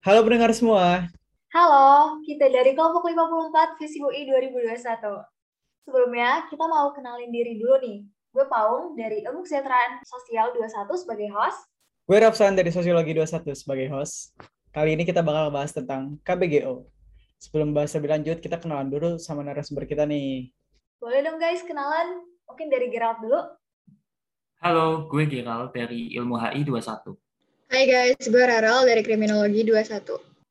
Halo pendengar semua. Halo, kita dari kelompok 54 Visi UI 2021. Sebelumnya, kita mau kenalin diri dulu nih. Gue Paung dari Ilmu Kesejahteraan Sosial 21 sebagai host. Gue Rapsan dari Sosiologi 21 sebagai host. Kali ini kita bakal bahas tentang KBGO. Sebelum bahas lebih lanjut, kita kenalan dulu sama narasumber kita nih. Boleh dong guys, kenalan. Mungkin dari Gerald dulu. Halo, gue Gerald dari Ilmu HI 21. Hai guys, gue Rarel dari Kriminologi 21.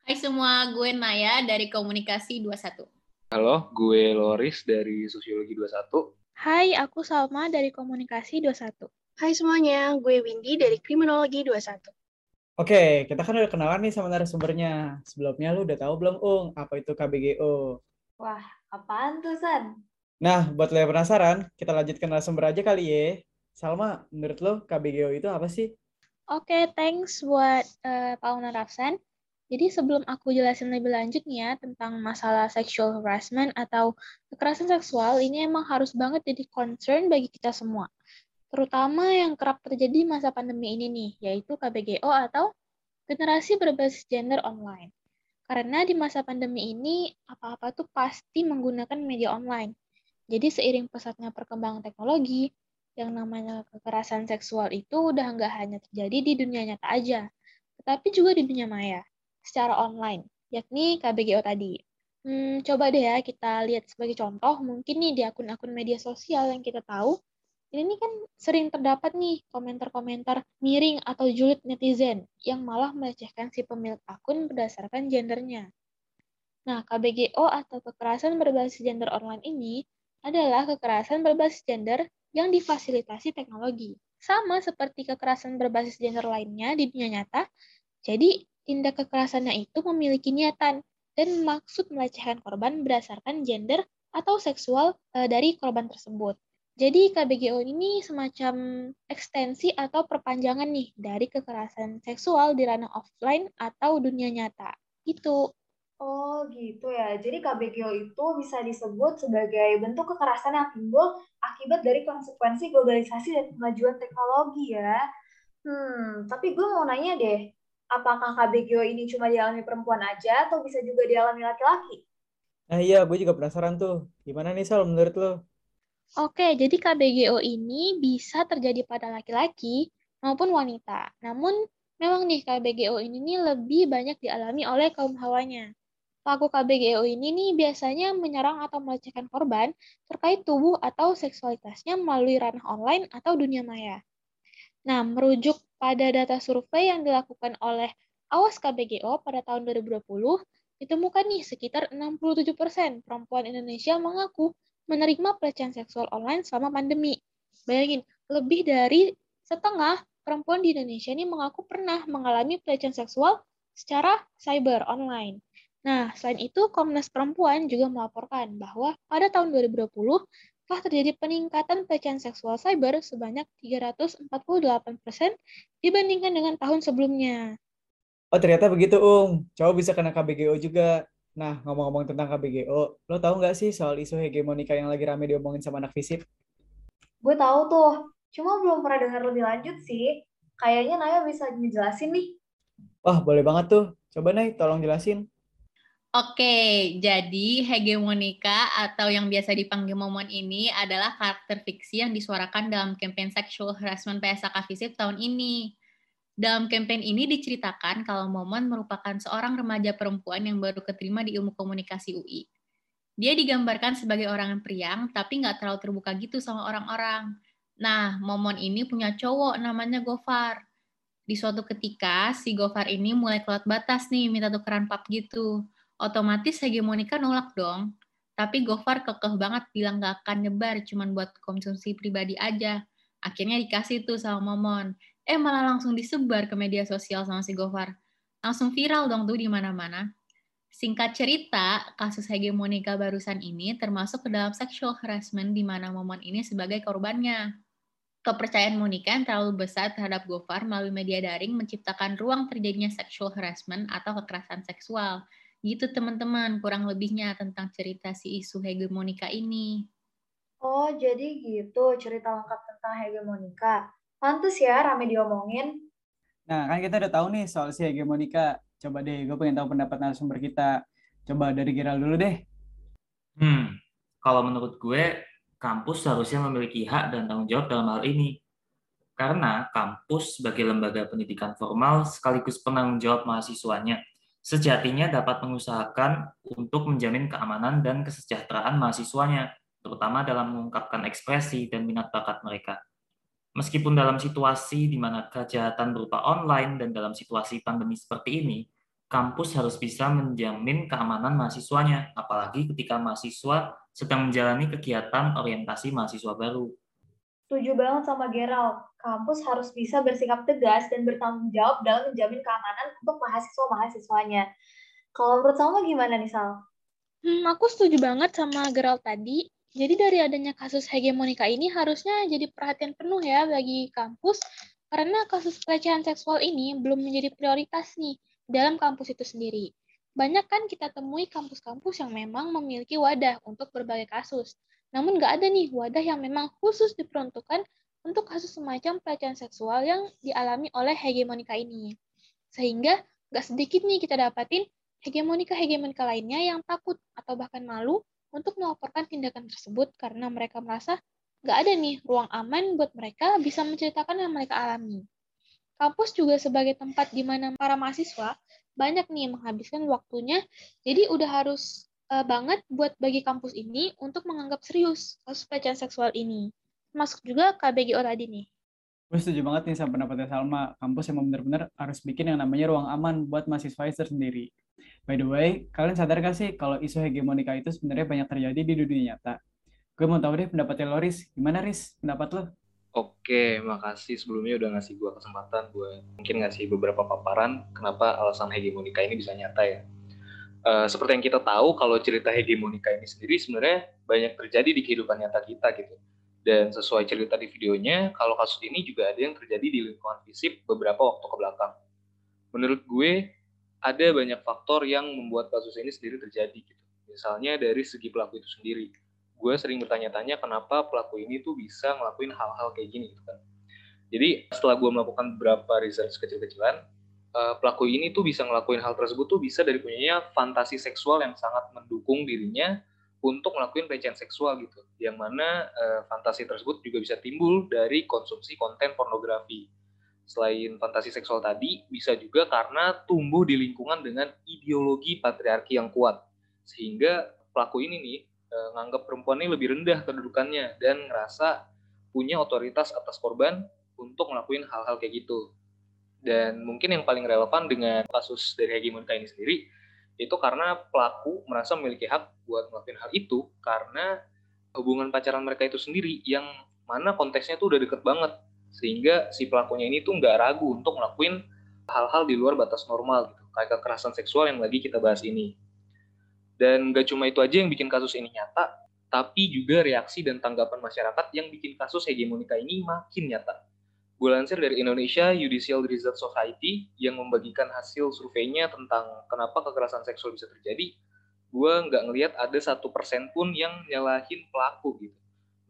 Hai semua, gue Naya dari Komunikasi 21. Halo, gue Loris dari Sosiologi 21. Hai, aku Salma dari Komunikasi 21. Hai semuanya, gue Windy dari Kriminologi 21. Oke, kita kan udah kenalan nih sama narasumbernya. Sebelumnya lu udah tahu belum, Ung, apa itu KBGO? Wah, apaan tuh, San? Nah, buat lo yang penasaran, kita lanjut ke narasumber aja kali ya. Salma, menurut lo KBGO itu apa sih? Oke, okay, thanks buat uh, Pauna Rafsan. Jadi sebelum aku jelasin lebih lanjut nih ya tentang masalah sexual harassment atau kekerasan seksual, ini emang harus banget jadi concern bagi kita semua. Terutama yang kerap terjadi masa pandemi ini nih, yaitu KBGO atau generasi berbasis gender online. Karena di masa pandemi ini, apa-apa tuh pasti menggunakan media online. Jadi seiring pesatnya perkembangan teknologi, yang namanya kekerasan seksual itu udah nggak hanya terjadi di dunia nyata aja, tetapi juga di dunia maya, secara online, yakni KBGO tadi. Hmm, coba deh ya kita lihat sebagai contoh, mungkin nih di akun-akun media sosial yang kita tahu, ini kan sering terdapat nih komentar-komentar miring atau julid netizen yang malah melecehkan si pemilik akun berdasarkan gendernya. Nah, KBGO atau kekerasan berbasis gender online ini adalah kekerasan berbasis gender yang difasilitasi teknologi. Sama seperti kekerasan berbasis gender lainnya di dunia nyata, jadi tindak kekerasannya itu memiliki niatan dan maksud melecehkan korban berdasarkan gender atau seksual e, dari korban tersebut. Jadi KBGO ini semacam ekstensi atau perpanjangan nih dari kekerasan seksual di ranah offline atau dunia nyata. Itu Oh gitu ya. Jadi KBGO itu bisa disebut sebagai bentuk kekerasan yang timbul akibat dari konsekuensi globalisasi dan kemajuan teknologi ya. Hmm, tapi gue mau nanya deh, apakah KBGO ini cuma dialami perempuan aja atau bisa juga dialami laki-laki? Nah iya, gue juga penasaran tuh. Gimana nih Sal menurut lo? Oke, jadi KBGO ini bisa terjadi pada laki-laki maupun wanita. Namun memang nih KBGO ini nih lebih banyak dialami oleh kaum hawanya. Pelaku KBGO ini nih biasanya menyerang atau melecehkan korban terkait tubuh atau seksualitasnya melalui ranah online atau dunia maya. Nah, merujuk pada data survei yang dilakukan oleh Awas KBGO pada tahun 2020, ditemukan nih sekitar 67% perempuan Indonesia mengaku menerima pelecehan seksual online selama pandemi. Bayangin, lebih dari setengah perempuan di Indonesia ini mengaku pernah mengalami pelecehan seksual secara cyber online. Nah, selain itu, Komnas Perempuan juga melaporkan bahwa pada tahun 2020 telah terjadi peningkatan pelecehan seksual cyber sebanyak 348% dibandingkan dengan tahun sebelumnya. Oh, ternyata begitu, Ung. Cowok bisa kena KBGO juga. Nah, ngomong-ngomong tentang KBGO, lo tahu nggak sih soal isu hegemonika yang lagi rame diomongin sama anak fisip? Gue tahu tuh, cuma belum pernah dengar lebih lanjut sih. Kayaknya Naya bisa ngejelasin nih. Wah, boleh banget tuh. Coba Nay, tolong jelasin. Oke, jadi hegemonika atau yang biasa dipanggil momon ini adalah karakter fiksi yang disuarakan dalam campaign sexual harassment PSK Visip tahun ini. Dalam campaign ini diceritakan kalau Momon merupakan seorang remaja perempuan yang baru keterima di ilmu komunikasi UI. Dia digambarkan sebagai orang yang priang, tapi nggak terlalu terbuka gitu sama orang-orang. Nah, Momon ini punya cowok namanya Gofar. Di suatu ketika, si Gofar ini mulai keluar batas nih, minta tukeran pap gitu otomatis hegemonika nolak dong. Tapi Gofar kekeh banget bilang gak akan nyebar, cuman buat konsumsi pribadi aja. Akhirnya dikasih tuh sama Momon. Eh malah langsung disebar ke media sosial sama si Gofar. Langsung viral dong tuh di mana-mana. Singkat cerita, kasus hegemonika barusan ini termasuk ke dalam sexual harassment di mana Momon ini sebagai korbannya. Kepercayaan Monika yang terlalu besar terhadap Gofar melalui media daring menciptakan ruang terjadinya sexual harassment atau kekerasan seksual Gitu teman-teman, kurang lebihnya tentang cerita si isu hegemonika ini. Oh, jadi gitu cerita lengkap tentang hegemonika. Pantes ya rame diomongin. Nah, kan kita udah tahu nih soal si hegemonika. Coba deh, gue pengen tahu pendapat narasumber kita. Coba dari Giral dulu deh. Hmm, kalau menurut gue, kampus seharusnya memiliki hak dan tanggung jawab dalam hal ini. Karena kampus sebagai lembaga pendidikan formal sekaligus penanggung jawab mahasiswanya, sejatinya dapat mengusahakan untuk menjamin keamanan dan kesejahteraan mahasiswanya, terutama dalam mengungkapkan ekspresi dan minat bakat mereka. Meskipun dalam situasi di mana kejahatan berupa online dan dalam situasi pandemi seperti ini, kampus harus bisa menjamin keamanan mahasiswanya, apalagi ketika mahasiswa sedang menjalani kegiatan orientasi mahasiswa baru. Setuju banget sama Gerald. Kampus harus bisa bersikap tegas dan bertanggung jawab dalam menjamin keamanan untuk mahasiswa-mahasiswanya. Kalau menurut Salma gimana nih, Sal? Hmm, aku setuju banget sama Gerald tadi. Jadi dari adanya kasus hegemonika ini harusnya jadi perhatian penuh ya bagi kampus karena kasus pelecehan seksual ini belum menjadi prioritas nih dalam kampus itu sendiri. Banyak kan kita temui kampus-kampus yang memang memiliki wadah untuk berbagai kasus. Namun nggak ada nih wadah yang memang khusus diperuntukkan untuk kasus semacam pelecehan seksual yang dialami oleh hegemonika ini. Sehingga nggak sedikit nih kita dapatin hegemonika-hegemonika lainnya yang takut atau bahkan malu untuk melaporkan tindakan tersebut karena mereka merasa nggak ada nih ruang aman buat mereka bisa menceritakan yang mereka alami. Kampus juga sebagai tempat di mana para mahasiswa banyak nih menghabiskan waktunya, jadi udah harus uh, banget buat bagi kampus ini untuk menganggap serius kasus pelecehan seksual ini. Masuk juga KBGO tadi nih. Gue setuju banget nih sama pendapatnya Salma. Kampus yang benar-benar harus bikin yang namanya ruang aman buat mahasiswa tersendiri. By the way, kalian sadar gak sih kalau isu hegemonika itu sebenarnya banyak terjadi di dunia nyata? Gue mau tahu deh pendapatnya Loris. Gimana, Riz? Pendapat lo? Oke, makasih sebelumnya udah ngasih gue kesempatan buat mungkin ngasih beberapa paparan kenapa alasan hegemonika ini bisa nyata ya. Uh, seperti yang kita tahu kalau cerita hegemonika ini sendiri sebenarnya banyak terjadi di kehidupan nyata kita gitu. Dan sesuai cerita di videonya, kalau kasus ini juga ada yang terjadi di lingkungan fisik beberapa waktu ke belakang. Menurut gue, ada banyak faktor yang membuat kasus ini sendiri terjadi gitu. Misalnya dari segi pelaku itu sendiri. Gue sering bertanya-tanya kenapa pelaku ini tuh bisa ngelakuin hal-hal kayak gini gitu kan. Jadi setelah gue melakukan beberapa research kecil-kecilan, uh, pelaku ini tuh bisa ngelakuin hal tersebut tuh bisa dari punyanya fantasi seksual yang sangat mendukung dirinya untuk ngelakuin pelecehan seksual gitu. Yang mana uh, fantasi tersebut juga bisa timbul dari konsumsi konten pornografi. Selain fantasi seksual tadi, bisa juga karena tumbuh di lingkungan dengan ideologi patriarki yang kuat. Sehingga pelaku ini nih uh, nganggap perempuan ini lebih rendah kedudukannya dan ngerasa punya otoritas atas korban untuk ngelakuin hal-hal kayak gitu. Dan mungkin yang paling relevan dengan kasus dari hegemonika ini sendiri, itu karena pelaku merasa memiliki hak buat melakukan hal itu karena hubungan pacaran mereka itu sendiri yang mana konteksnya tuh udah deket banget. Sehingga si pelakunya ini tuh nggak ragu untuk ngelakuin hal-hal di luar batas normal gitu. Kayak kekerasan seksual yang lagi kita bahas ini. Dan nggak cuma itu aja yang bikin kasus ini nyata, tapi juga reaksi dan tanggapan masyarakat yang bikin kasus hegemonika ini makin nyata Gue lansir dari Indonesia Judicial Research Society yang membagikan hasil surveinya tentang kenapa kekerasan seksual bisa terjadi. Gue nggak ngelihat ada satu persen pun yang nyalahin pelaku gitu.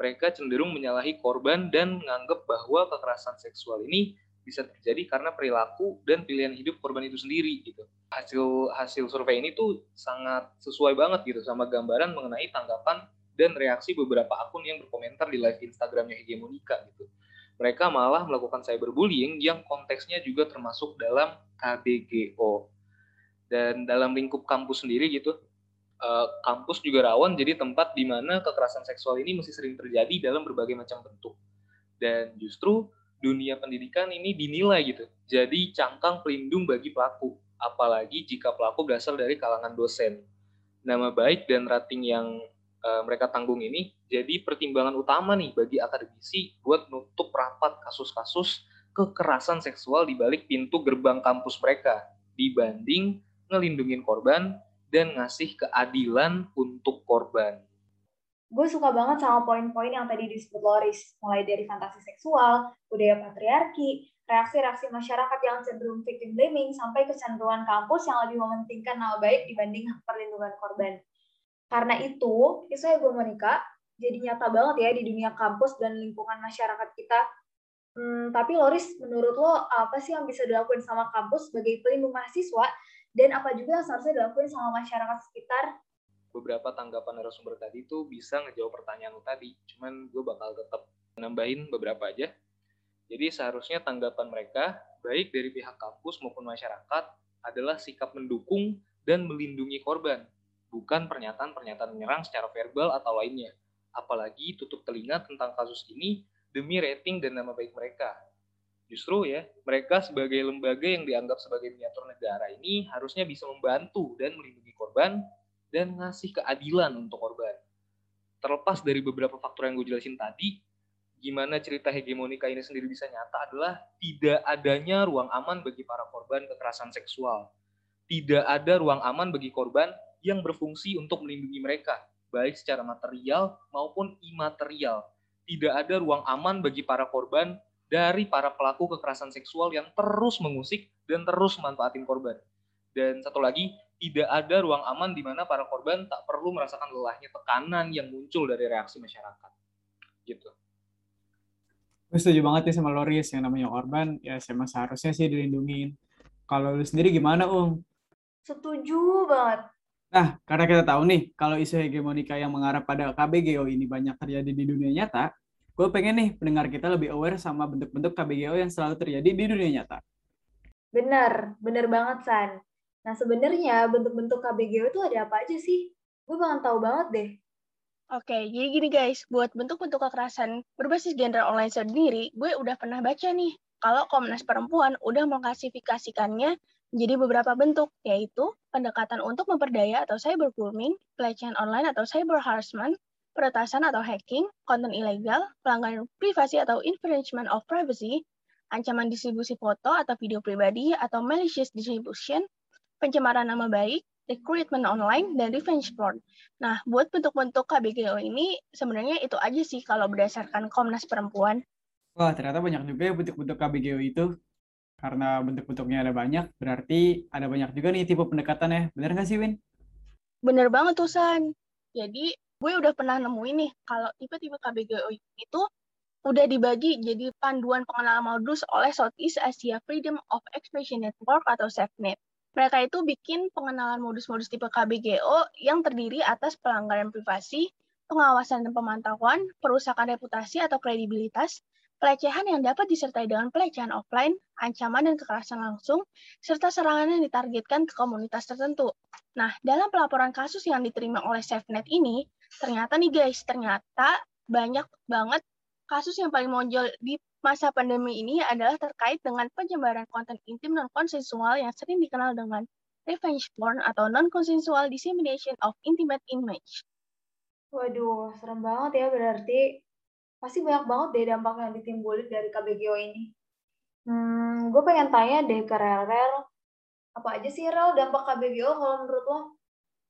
Mereka cenderung menyalahi korban dan menganggap bahwa kekerasan seksual ini bisa terjadi karena perilaku dan pilihan hidup korban itu sendiri gitu. Hasil hasil survei ini tuh sangat sesuai banget gitu sama gambaran mengenai tanggapan dan reaksi beberapa akun yang berkomentar di live Instagramnya Hegemonika gitu mereka malah melakukan cyberbullying yang konteksnya juga termasuk dalam KBGO. Dan dalam lingkup kampus sendiri gitu, eh, kampus juga rawan jadi tempat di mana kekerasan seksual ini masih sering terjadi dalam berbagai macam bentuk. Dan justru dunia pendidikan ini dinilai gitu, jadi cangkang pelindung bagi pelaku, apalagi jika pelaku berasal dari kalangan dosen. Nama baik dan rating yang uh, mereka tanggung ini jadi pertimbangan utama nih bagi akademisi buat nutup rapat kasus-kasus kekerasan seksual di balik pintu gerbang kampus mereka dibanding ngelindungin korban dan ngasih keadilan untuk korban. Gue suka banget sama poin-poin yang tadi disebut Loris, mulai dari fantasi seksual, budaya patriarki, reaksi-reaksi masyarakat yang cenderung victim blaming, sampai kecenderungan kampus yang lebih mementingkan nama baik dibanding perlindungan korban. Karena itu, isu hegemonika jadi nyata banget ya di dunia kampus dan lingkungan masyarakat kita. Hmm, tapi Loris, menurut lo apa sih yang bisa dilakukan sama kampus sebagai pelindung mahasiswa dan apa juga yang seharusnya dilakuin sama masyarakat sekitar. Beberapa tanggapan narasumber tadi tuh bisa ngejawab pertanyaan lu tadi, cuman gue bakal tetap nambahin beberapa aja. Jadi seharusnya tanggapan mereka, baik dari pihak kampus maupun masyarakat, adalah sikap mendukung dan melindungi korban, bukan pernyataan-pernyataan menyerang secara verbal atau lainnya. Apalagi tutup telinga tentang kasus ini demi rating dan nama baik mereka. Justru ya, mereka sebagai lembaga yang dianggap sebagai miniatur negara ini harusnya bisa membantu dan melindungi korban dan ngasih keadilan untuk korban. Terlepas dari beberapa faktor yang gue jelasin tadi, gimana cerita hegemonika ini sendiri bisa nyata adalah tidak adanya ruang aman bagi para korban kekerasan seksual. Tidak ada ruang aman bagi korban yang berfungsi untuk melindungi mereka, baik secara material maupun imaterial. Tidak ada ruang aman bagi para korban dari para pelaku kekerasan seksual yang terus mengusik dan terus memanfaatin korban. Dan satu lagi, tidak ada ruang aman di mana para korban tak perlu merasakan lelahnya tekanan yang muncul dari reaksi masyarakat. Gitu. Gue setuju banget nih sama Loris, yang namanya korban, ya sama seharusnya sih dilindungin. Kalau lu sendiri gimana, Ung? Setuju banget. Nah, karena kita tahu nih, kalau isu hegemonika yang mengarah pada KBGO ini banyak terjadi di dunia nyata, gue pengen nih pendengar kita lebih aware sama bentuk-bentuk KBGO yang selalu terjadi di dunia nyata. Bener, bener banget, San. Nah, sebenarnya bentuk-bentuk KBGO itu ada apa aja sih? Gue pengen tahu banget deh. Oke, jadi gini guys, buat bentuk-bentuk kekerasan berbasis gender online sendiri, gue udah pernah baca nih, kalau Komnas Perempuan udah mengklasifikasikannya menjadi beberapa bentuk, yaitu pendekatan untuk memperdaya atau cybergrooming, pelecehan online atau cyber harassment, peretasan atau hacking, konten ilegal, pelanggaran privasi atau infringement of privacy, ancaman distribusi foto atau video pribadi atau malicious distribution, pencemaran nama baik, recruitment online, dan revenge porn. Nah, buat bentuk-bentuk KBGO ini sebenarnya itu aja sih kalau berdasarkan Komnas Perempuan. Wah, ternyata banyak juga ya bentuk-bentuk KBGO itu. Karena bentuk-bentuknya ada banyak, berarti ada banyak juga nih tipe pendekatannya. Bener nggak sih, Win? Bener banget tuh, San. Jadi, gue udah pernah nemuin nih, kalau tipe-tipe KBGO itu udah dibagi jadi panduan pengenalan modus oleh Southeast Asia Freedom of Expression Network atau SafeNet. Mereka itu bikin pengenalan modus-modus tipe KBGO yang terdiri atas pelanggaran privasi, pengawasan dan pemantauan, perusakan reputasi atau kredibilitas, pelecehan yang dapat disertai dengan pelecehan offline, ancaman dan kekerasan langsung, serta serangan yang ditargetkan ke komunitas tertentu. Nah, dalam pelaporan kasus yang diterima oleh SafeNet ini, ternyata nih guys, ternyata banyak banget kasus yang paling menonjol di masa pandemi ini adalah terkait dengan penyebaran konten intim non konsensual yang sering dikenal dengan revenge porn atau non-consensual dissemination of intimate image. Waduh, serem banget ya berarti. Pasti banyak banget deh dampak yang ditimbulin dari KBGO ini. Hmm, gue pengen tanya deh ke Rel-Rel. Apa aja sih Rel dampak KBGO kalau menurut lo?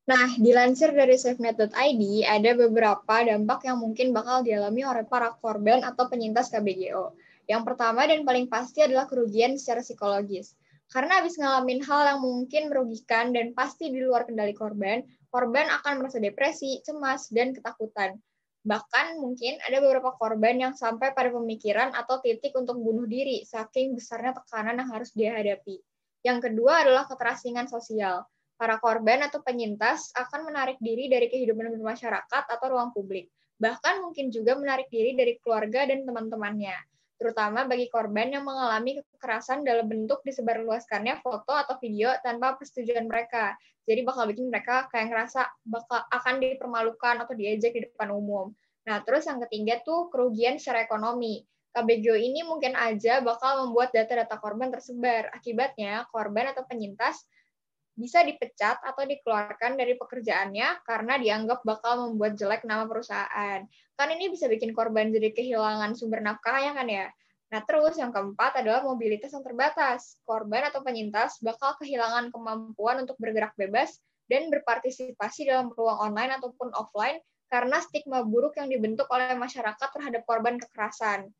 Nah, dilansir dari safenet.id, ada beberapa dampak yang mungkin bakal dialami oleh para korban atau penyintas KBGO. Yang pertama dan paling pasti adalah kerugian secara psikologis. Karena habis ngalamin hal yang mungkin merugikan dan pasti di luar kendali korban, korban akan merasa depresi, cemas, dan ketakutan. Bahkan mungkin ada beberapa korban yang sampai pada pemikiran atau titik untuk bunuh diri, saking besarnya tekanan yang harus dia hadapi. Yang kedua adalah keterasingan sosial. Para korban atau penyintas akan menarik diri dari kehidupan bermasyarakat atau ruang publik. Bahkan mungkin juga menarik diri dari keluarga dan teman-temannya terutama bagi korban yang mengalami kekerasan dalam bentuk disebarluaskannya foto atau video tanpa persetujuan mereka. Jadi bakal bikin mereka kayak ngerasa bakal akan dipermalukan atau diejek di depan umum. Nah, terus yang ketiga tuh kerugian secara ekonomi. KBGO ini mungkin aja bakal membuat data-data korban tersebar. Akibatnya, korban atau penyintas bisa dipecat atau dikeluarkan dari pekerjaannya karena dianggap bakal membuat jelek nama perusahaan. Kan ini bisa bikin korban jadi kehilangan sumber nafkah ya kan ya. Nah, terus yang keempat adalah mobilitas yang terbatas. Korban atau penyintas bakal kehilangan kemampuan untuk bergerak bebas dan berpartisipasi dalam ruang online ataupun offline karena stigma buruk yang dibentuk oleh masyarakat terhadap korban kekerasan.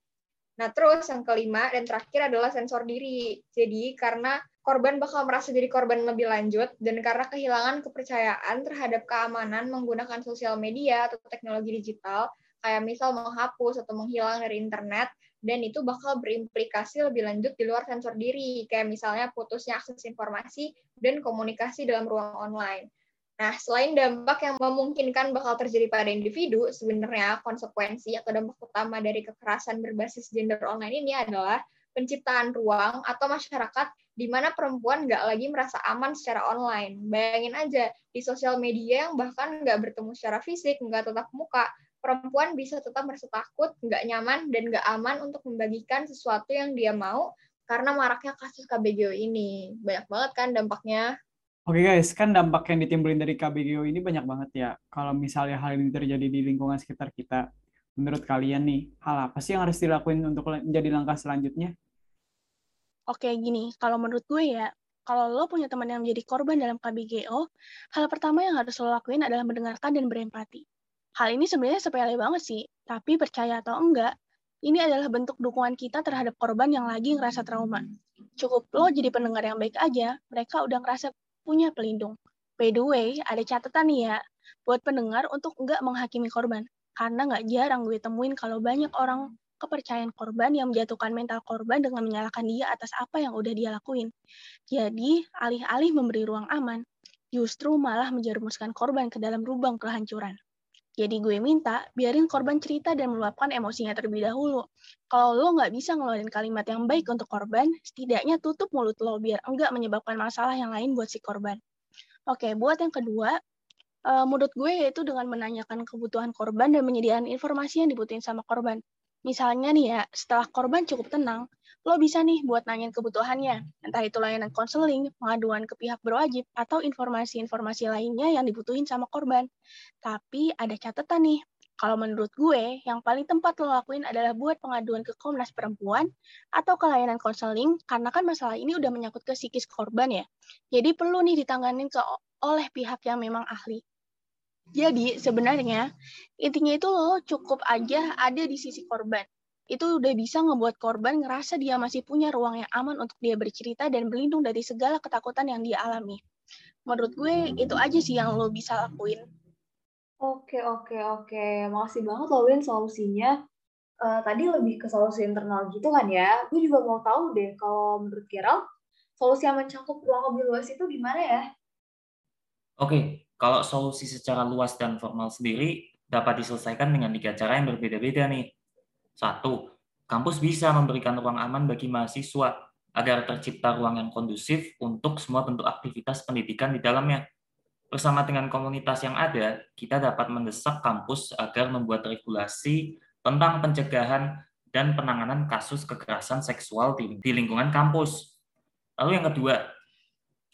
Nah, terus yang kelima dan terakhir adalah sensor diri. Jadi, karena korban bakal merasa jadi korban lebih lanjut, dan karena kehilangan kepercayaan terhadap keamanan menggunakan sosial media atau teknologi digital, kayak misal menghapus atau menghilang dari internet, dan itu bakal berimplikasi lebih lanjut di luar sensor diri, kayak misalnya putusnya akses informasi dan komunikasi dalam ruang online. Nah, selain dampak yang memungkinkan bakal terjadi pada individu, sebenarnya konsekuensi atau dampak utama dari kekerasan berbasis gender online ini adalah penciptaan ruang atau masyarakat di mana perempuan nggak lagi merasa aman secara online. Bayangin aja, di sosial media yang bahkan nggak bertemu secara fisik, nggak tetap muka, perempuan bisa tetap merasa takut, nggak nyaman, dan nggak aman untuk membagikan sesuatu yang dia mau karena maraknya kasus KBGO ini. Banyak banget kan dampaknya. Oke guys, kan dampak yang ditimbulin dari KBGO ini banyak banget ya. Kalau misalnya hal ini terjadi di lingkungan sekitar kita, menurut kalian nih, hal apa sih yang harus dilakuin untuk menjadi langkah selanjutnya? Oke, gini, kalau menurut gue ya, kalau lo punya teman yang menjadi korban dalam KBGO, hal pertama yang harus lo lakuin adalah mendengarkan dan berempati. Hal ini sebenarnya sepele banget sih, tapi percaya atau enggak, ini adalah bentuk dukungan kita terhadap korban yang lagi ngerasa trauma. Cukup lo jadi pendengar yang baik aja, mereka udah ngerasa punya pelindung. By the way, ada catatan nih ya, buat pendengar untuk nggak menghakimi korban. Karena nggak jarang gue temuin kalau banyak orang kepercayaan korban yang menjatuhkan mental korban dengan menyalahkan dia atas apa yang udah dia lakuin. Jadi, alih-alih memberi ruang aman, justru malah menjerumuskan korban ke dalam lubang kehancuran. Jadi gue minta, biarin korban cerita dan meluapkan emosinya terlebih dahulu. Kalau lo nggak bisa ngeluarin kalimat yang baik untuk korban, setidaknya tutup mulut lo biar enggak menyebabkan masalah yang lain buat si korban. Oke, buat yang kedua, uh, menurut gue yaitu dengan menanyakan kebutuhan korban dan menyediakan informasi yang dibutuhin sama korban. Misalnya nih ya, setelah korban cukup tenang, lo bisa nih buat nanyain kebutuhannya, entah itu layanan konseling, pengaduan ke pihak berwajib, atau informasi-informasi lainnya yang dibutuhin sama korban. Tapi ada catatan nih, kalau menurut gue, yang paling tempat lo lakuin adalah buat pengaduan ke Komnas Perempuan atau ke layanan konseling, karena kan masalah ini udah menyangkut ke psikis korban ya. Jadi perlu nih ditanganin ke oleh pihak yang memang ahli. Jadi sebenarnya intinya itu lo cukup aja ada di sisi korban. Itu udah bisa ngebuat korban ngerasa dia masih punya ruang yang aman untuk dia bercerita dan berlindung dari segala ketakutan yang dia alami. Menurut gue itu aja sih yang lo bisa lakuin. Oke, oke, oke. Makasih banget lo Win solusinya. Uh, tadi lebih ke solusi internal gitu kan ya. Gue juga mau tahu deh kalau menurut Gerald, solusi yang mencakup ruang lebih luas itu gimana ya? Oke, kalau solusi secara luas dan formal sendiri dapat diselesaikan dengan tiga cara yang berbeda-beda nih. Satu, kampus bisa memberikan ruang aman bagi mahasiswa agar tercipta ruang yang kondusif untuk semua bentuk aktivitas pendidikan di dalamnya. Bersama dengan komunitas yang ada, kita dapat mendesak kampus agar membuat regulasi tentang pencegahan dan penanganan kasus kekerasan seksual di, lingkungan kampus. Lalu yang kedua,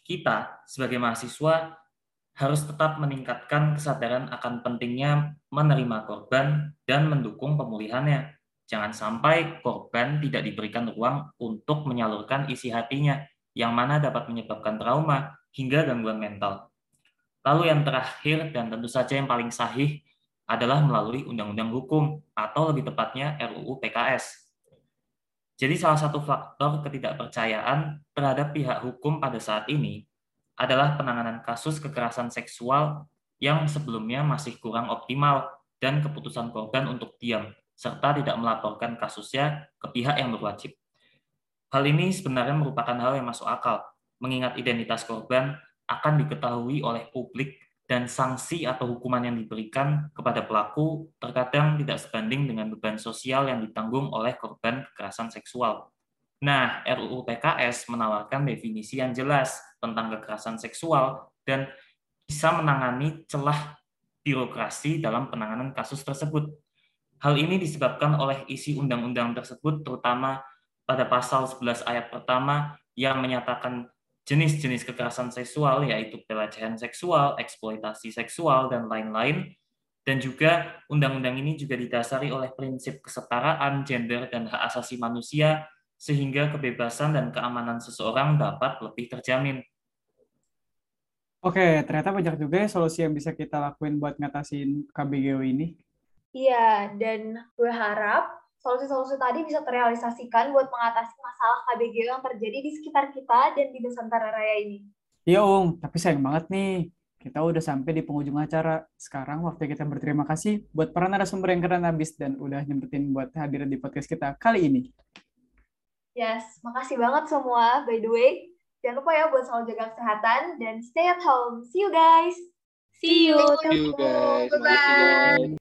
kita sebagai mahasiswa harus tetap meningkatkan kesadaran akan pentingnya menerima korban dan mendukung pemulihannya. Jangan sampai korban tidak diberikan ruang untuk menyalurkan isi hatinya, yang mana dapat menyebabkan trauma hingga gangguan mental. Lalu yang terakhir dan tentu saja yang paling sahih adalah melalui undang-undang hukum atau lebih tepatnya RUU PKS. Jadi salah satu faktor ketidakpercayaan terhadap pihak hukum pada saat ini adalah penanganan kasus kekerasan seksual yang sebelumnya masih kurang optimal dan keputusan korban untuk diam serta tidak melaporkan kasusnya ke pihak yang berwajib. Hal ini sebenarnya merupakan hal yang masuk akal, mengingat identitas korban akan diketahui oleh publik dan sanksi atau hukuman yang diberikan kepada pelaku terkadang tidak sebanding dengan beban sosial yang ditanggung oleh korban kekerasan seksual. Nah, RUU PKS menawarkan definisi yang jelas tentang kekerasan seksual dan bisa menangani celah birokrasi dalam penanganan kasus tersebut. Hal ini disebabkan oleh isi undang-undang tersebut terutama pada pasal 11 ayat pertama yang menyatakan jenis-jenis kekerasan seksual yaitu pelecehan seksual, eksploitasi seksual, dan lain-lain. Dan juga undang-undang ini juga didasari oleh prinsip kesetaraan gender dan hak asasi manusia sehingga kebebasan dan keamanan seseorang dapat lebih terjamin. Oke, ternyata banyak juga ya solusi yang bisa kita lakuin buat ngatasin KBGO ini. Iya, dan gue harap solusi-solusi tadi bisa terrealisasikan buat mengatasi masalah KBGO yang terjadi di sekitar kita dan di Nusantara Raya ini. Iya, Om. Tapi sayang banget nih, kita udah sampai di penghujung acara. Sekarang waktu kita berterima kasih buat para narasumber yang keren habis dan udah nyempetin buat hadir di podcast kita kali ini. Yes, makasih banget semua. By the way, jangan lupa ya buat selalu jaga kesehatan dan stay at home. See you guys. See you. See you guys. Bye-bye.